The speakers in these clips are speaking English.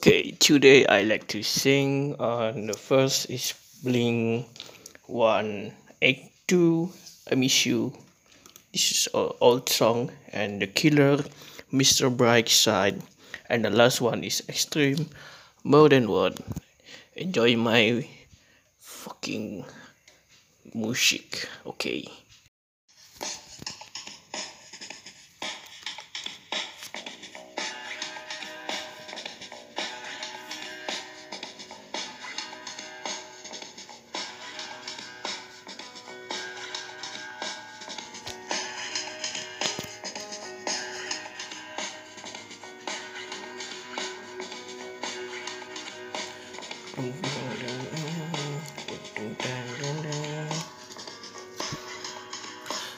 Okay, today I like to sing. On the first is Blink One Eight Two. I miss you. This is an old song, and the killer, Mr. Brightside, and the last one is Extreme Than One. Enjoy my fucking music, okay?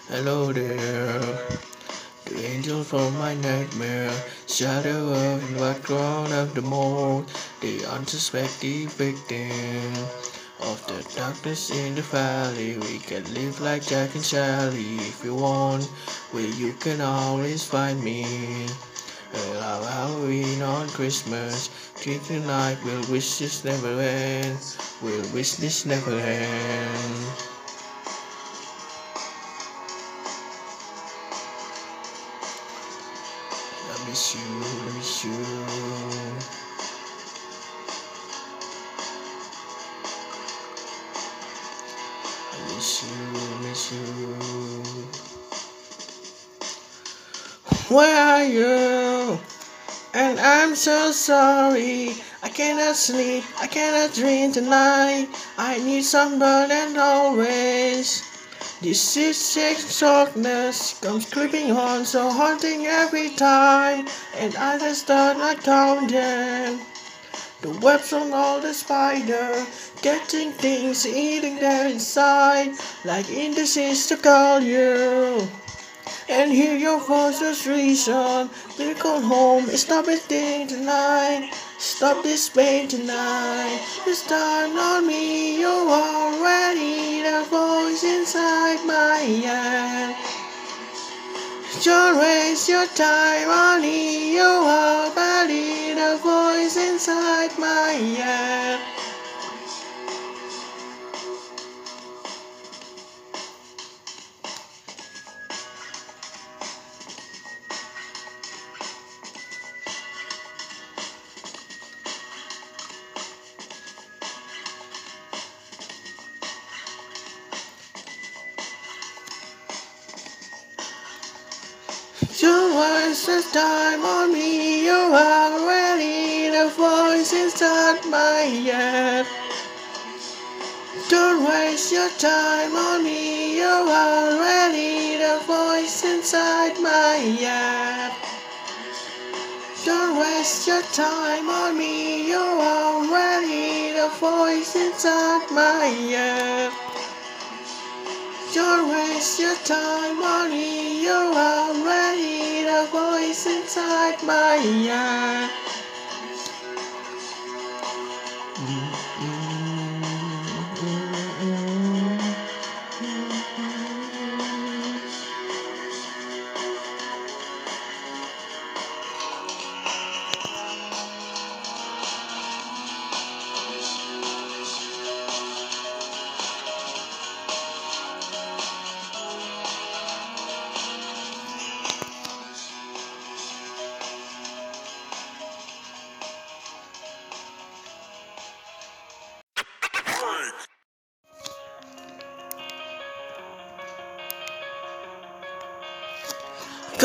Hello there, the angel from my nightmare, shadow of the background of the mold, the unsuspecting victim of the darkness in the valley. We can live like Jack and Sally if you want, where you can always find me. I Love Halloween on Christmas, treat tonight, we'll wish this never end, we'll wish this never end. I miss you, I miss you. I miss you, I miss you. Where are you? And I'm so sorry. I cannot sleep, I cannot dream tonight. I need somebody and always. This is darkness comes creeping on, so haunting every time. And I just start not counting. The webs on all the spider, getting things, eating their inside, like indices to call you. And hear your voice's reason. We come home and stop it thing tonight. Stop this pain tonight. It's time on me. You're already the voice inside my head. Don't waste your time on. You are already the voice inside my head. Don't waste your time on me. You are already the voice inside my head. Don't waste your time on me. You are already the voice inside my head. Don't waste your time on me. You are already the voice inside my head. Don't waste your time on me. You are already the voice inside my head. Mm-hmm.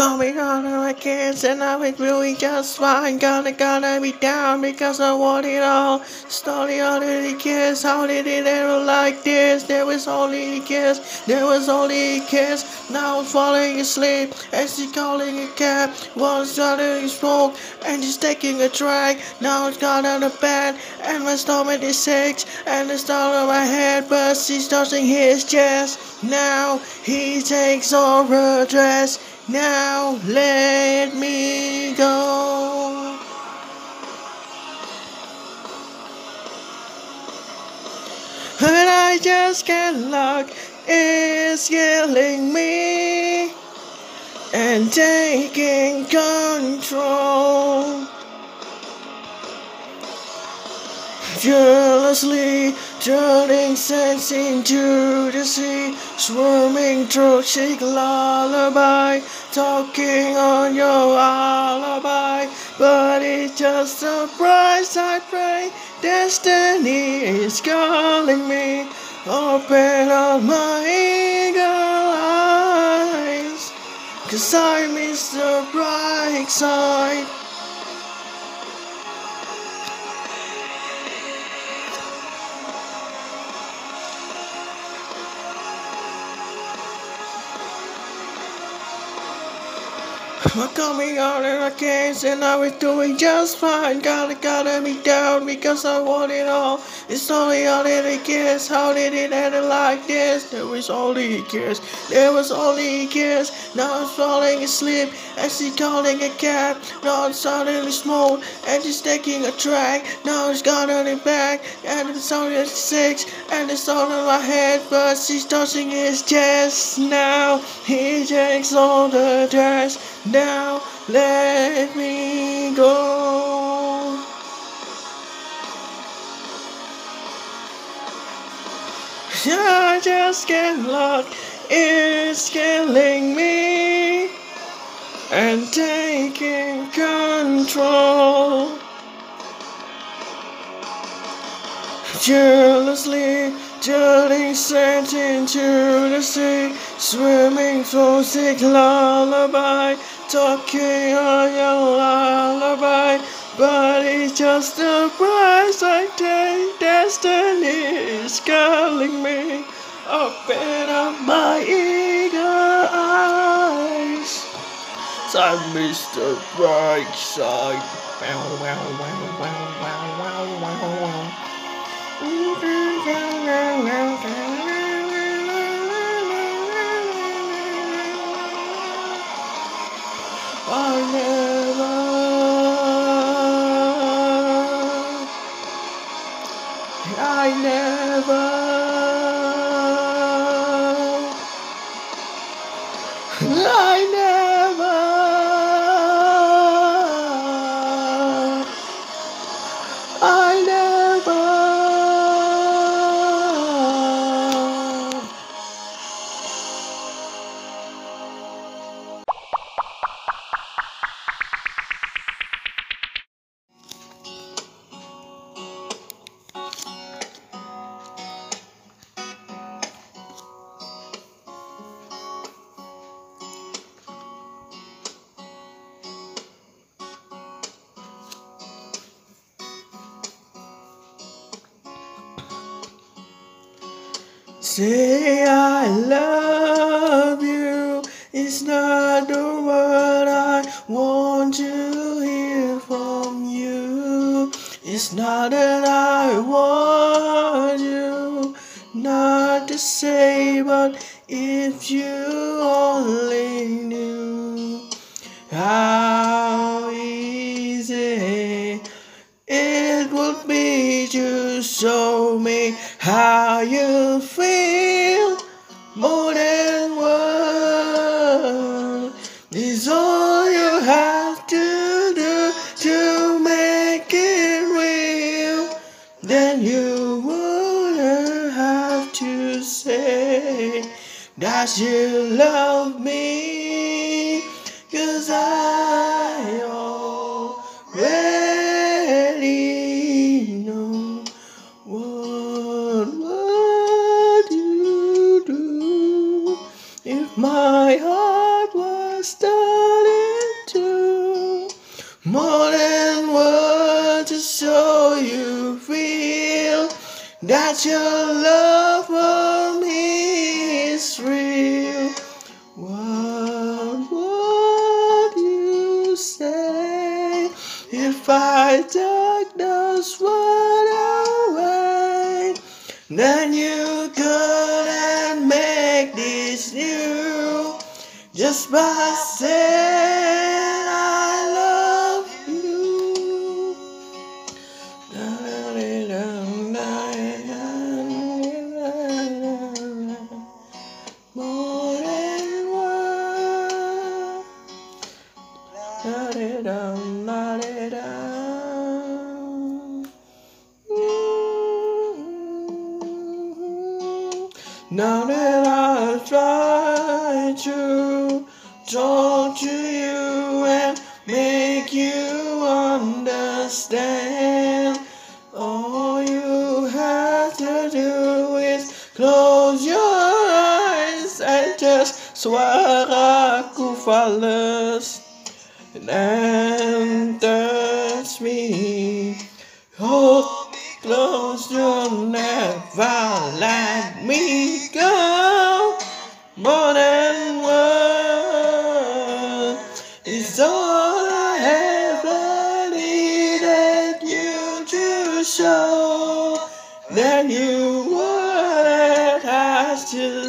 Coming on my kids and I was really just fine. Gonna gonna be down because I want it all. Slowly all the kiss, how did it ever like this? There was only a kiss, there was only a kiss. Now I'm falling asleep and she's calling a cab. Starting to smoke and she's taking a drag. Now it's gone out of bed and my stomach is sick and it's down on my head, but she's touching his chest. Now he takes off her dress. Now let me go. And I just can't look, it's killing me and taking control. jealously turning sense into the sea, swimming through chic lullaby, talking on your alibi. But it's just a price I pray. Destiny is calling me. Open up my eagle eyes, cause I miss the bright side. I'm coming out in a case and I was doing just fine. Gotta gotta me down because I want it all. It's only all that it cares. How did it end like this? There was only cares. There was only cares. Now I'm falling asleep and she's calling a cab. Now I'm suddenly small and she's taking a track. Now it's got on it back and it's only six and it's all in my head, but she's touching his chest. Now he takes all the dress. Now let me go. I just get lost. It's killing me and taking control. Jealously turning sand into the sea, swimming through sick lullaby, talking on your lullaby. But it's just the price I take. Destiny is calling me. Open up my eager eyes. I missed the bright side. Wow, wow, wow, wow, wow, wow, wow, wow. I never, Say I love you is not the word I want to hear from you. It's not that I want you not to say, but if you only knew how show me how you feel more than words is all you have to do to make it real. Then you wouldn't have to say that you love me, than words to show you feel that your love for me is real. What would you say if I took those words away? Then you couldn't make this new just by saying Now that I try to talk to you and make you understand, all you have to do is close your eyes and just suaraku fales and touch me. Hold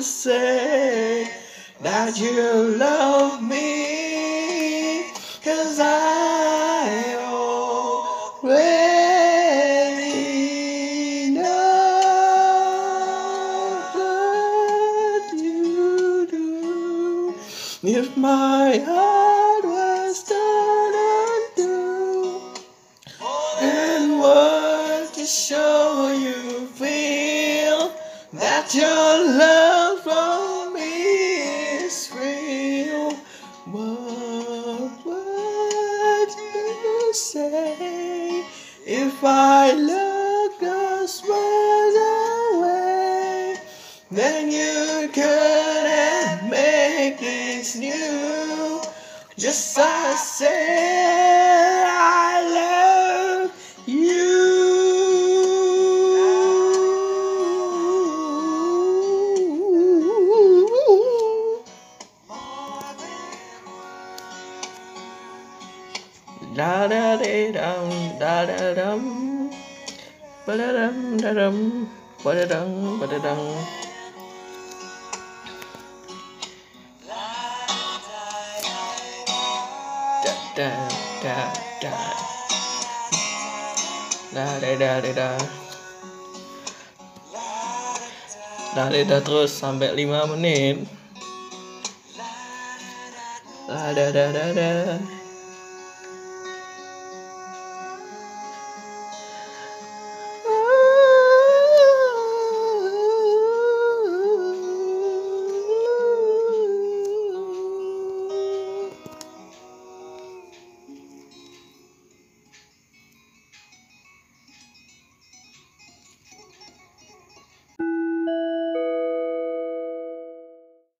say that you love me. Cause I already know what you do. If my heart was torn undo and what to show you feel that your love Just I say I love you. Da da da dum da da dum ba da dum da dum ba da dum ba da dum. Da da da. Da da da da da. Da da da terus sampai 5 menit. Da da da da da